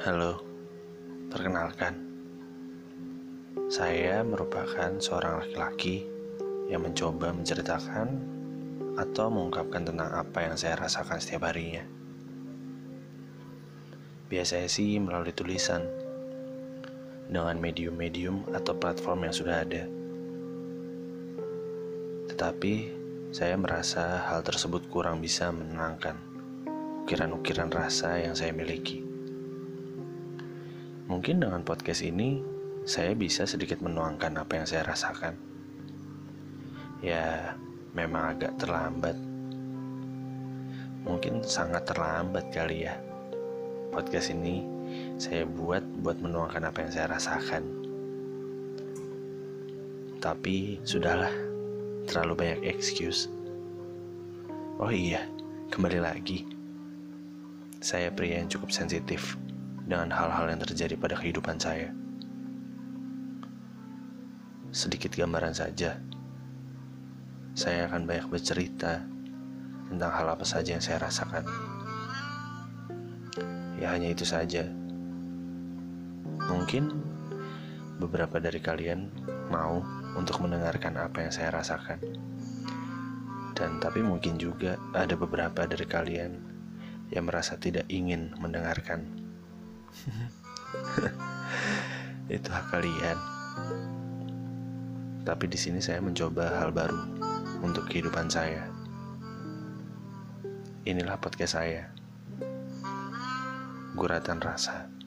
Halo, perkenalkan. Saya merupakan seorang laki-laki yang mencoba menceritakan atau mengungkapkan tentang apa yang saya rasakan setiap harinya. Biasanya sih melalui tulisan, dengan medium-medium atau platform yang sudah ada. Tetapi, saya merasa hal tersebut kurang bisa menenangkan ukiran-ukiran rasa yang saya miliki. Mungkin dengan podcast ini, saya bisa sedikit menuangkan apa yang saya rasakan. Ya, memang agak terlambat. Mungkin sangat terlambat kali ya. Podcast ini saya buat buat menuangkan apa yang saya rasakan. Tapi sudahlah, terlalu banyak excuse. Oh iya, kembali lagi. Saya pria yang cukup sensitif dengan hal-hal yang terjadi pada kehidupan saya. Sedikit gambaran saja, saya akan banyak bercerita tentang hal apa saja yang saya rasakan. Ya hanya itu saja. Mungkin beberapa dari kalian mau untuk mendengarkan apa yang saya rasakan. Dan tapi mungkin juga ada beberapa dari kalian yang merasa tidak ingin mendengarkan. itu hak kalian. Tapi di sini saya mencoba hal baru untuk kehidupan saya. Inilah podcast saya. Guratan rasa.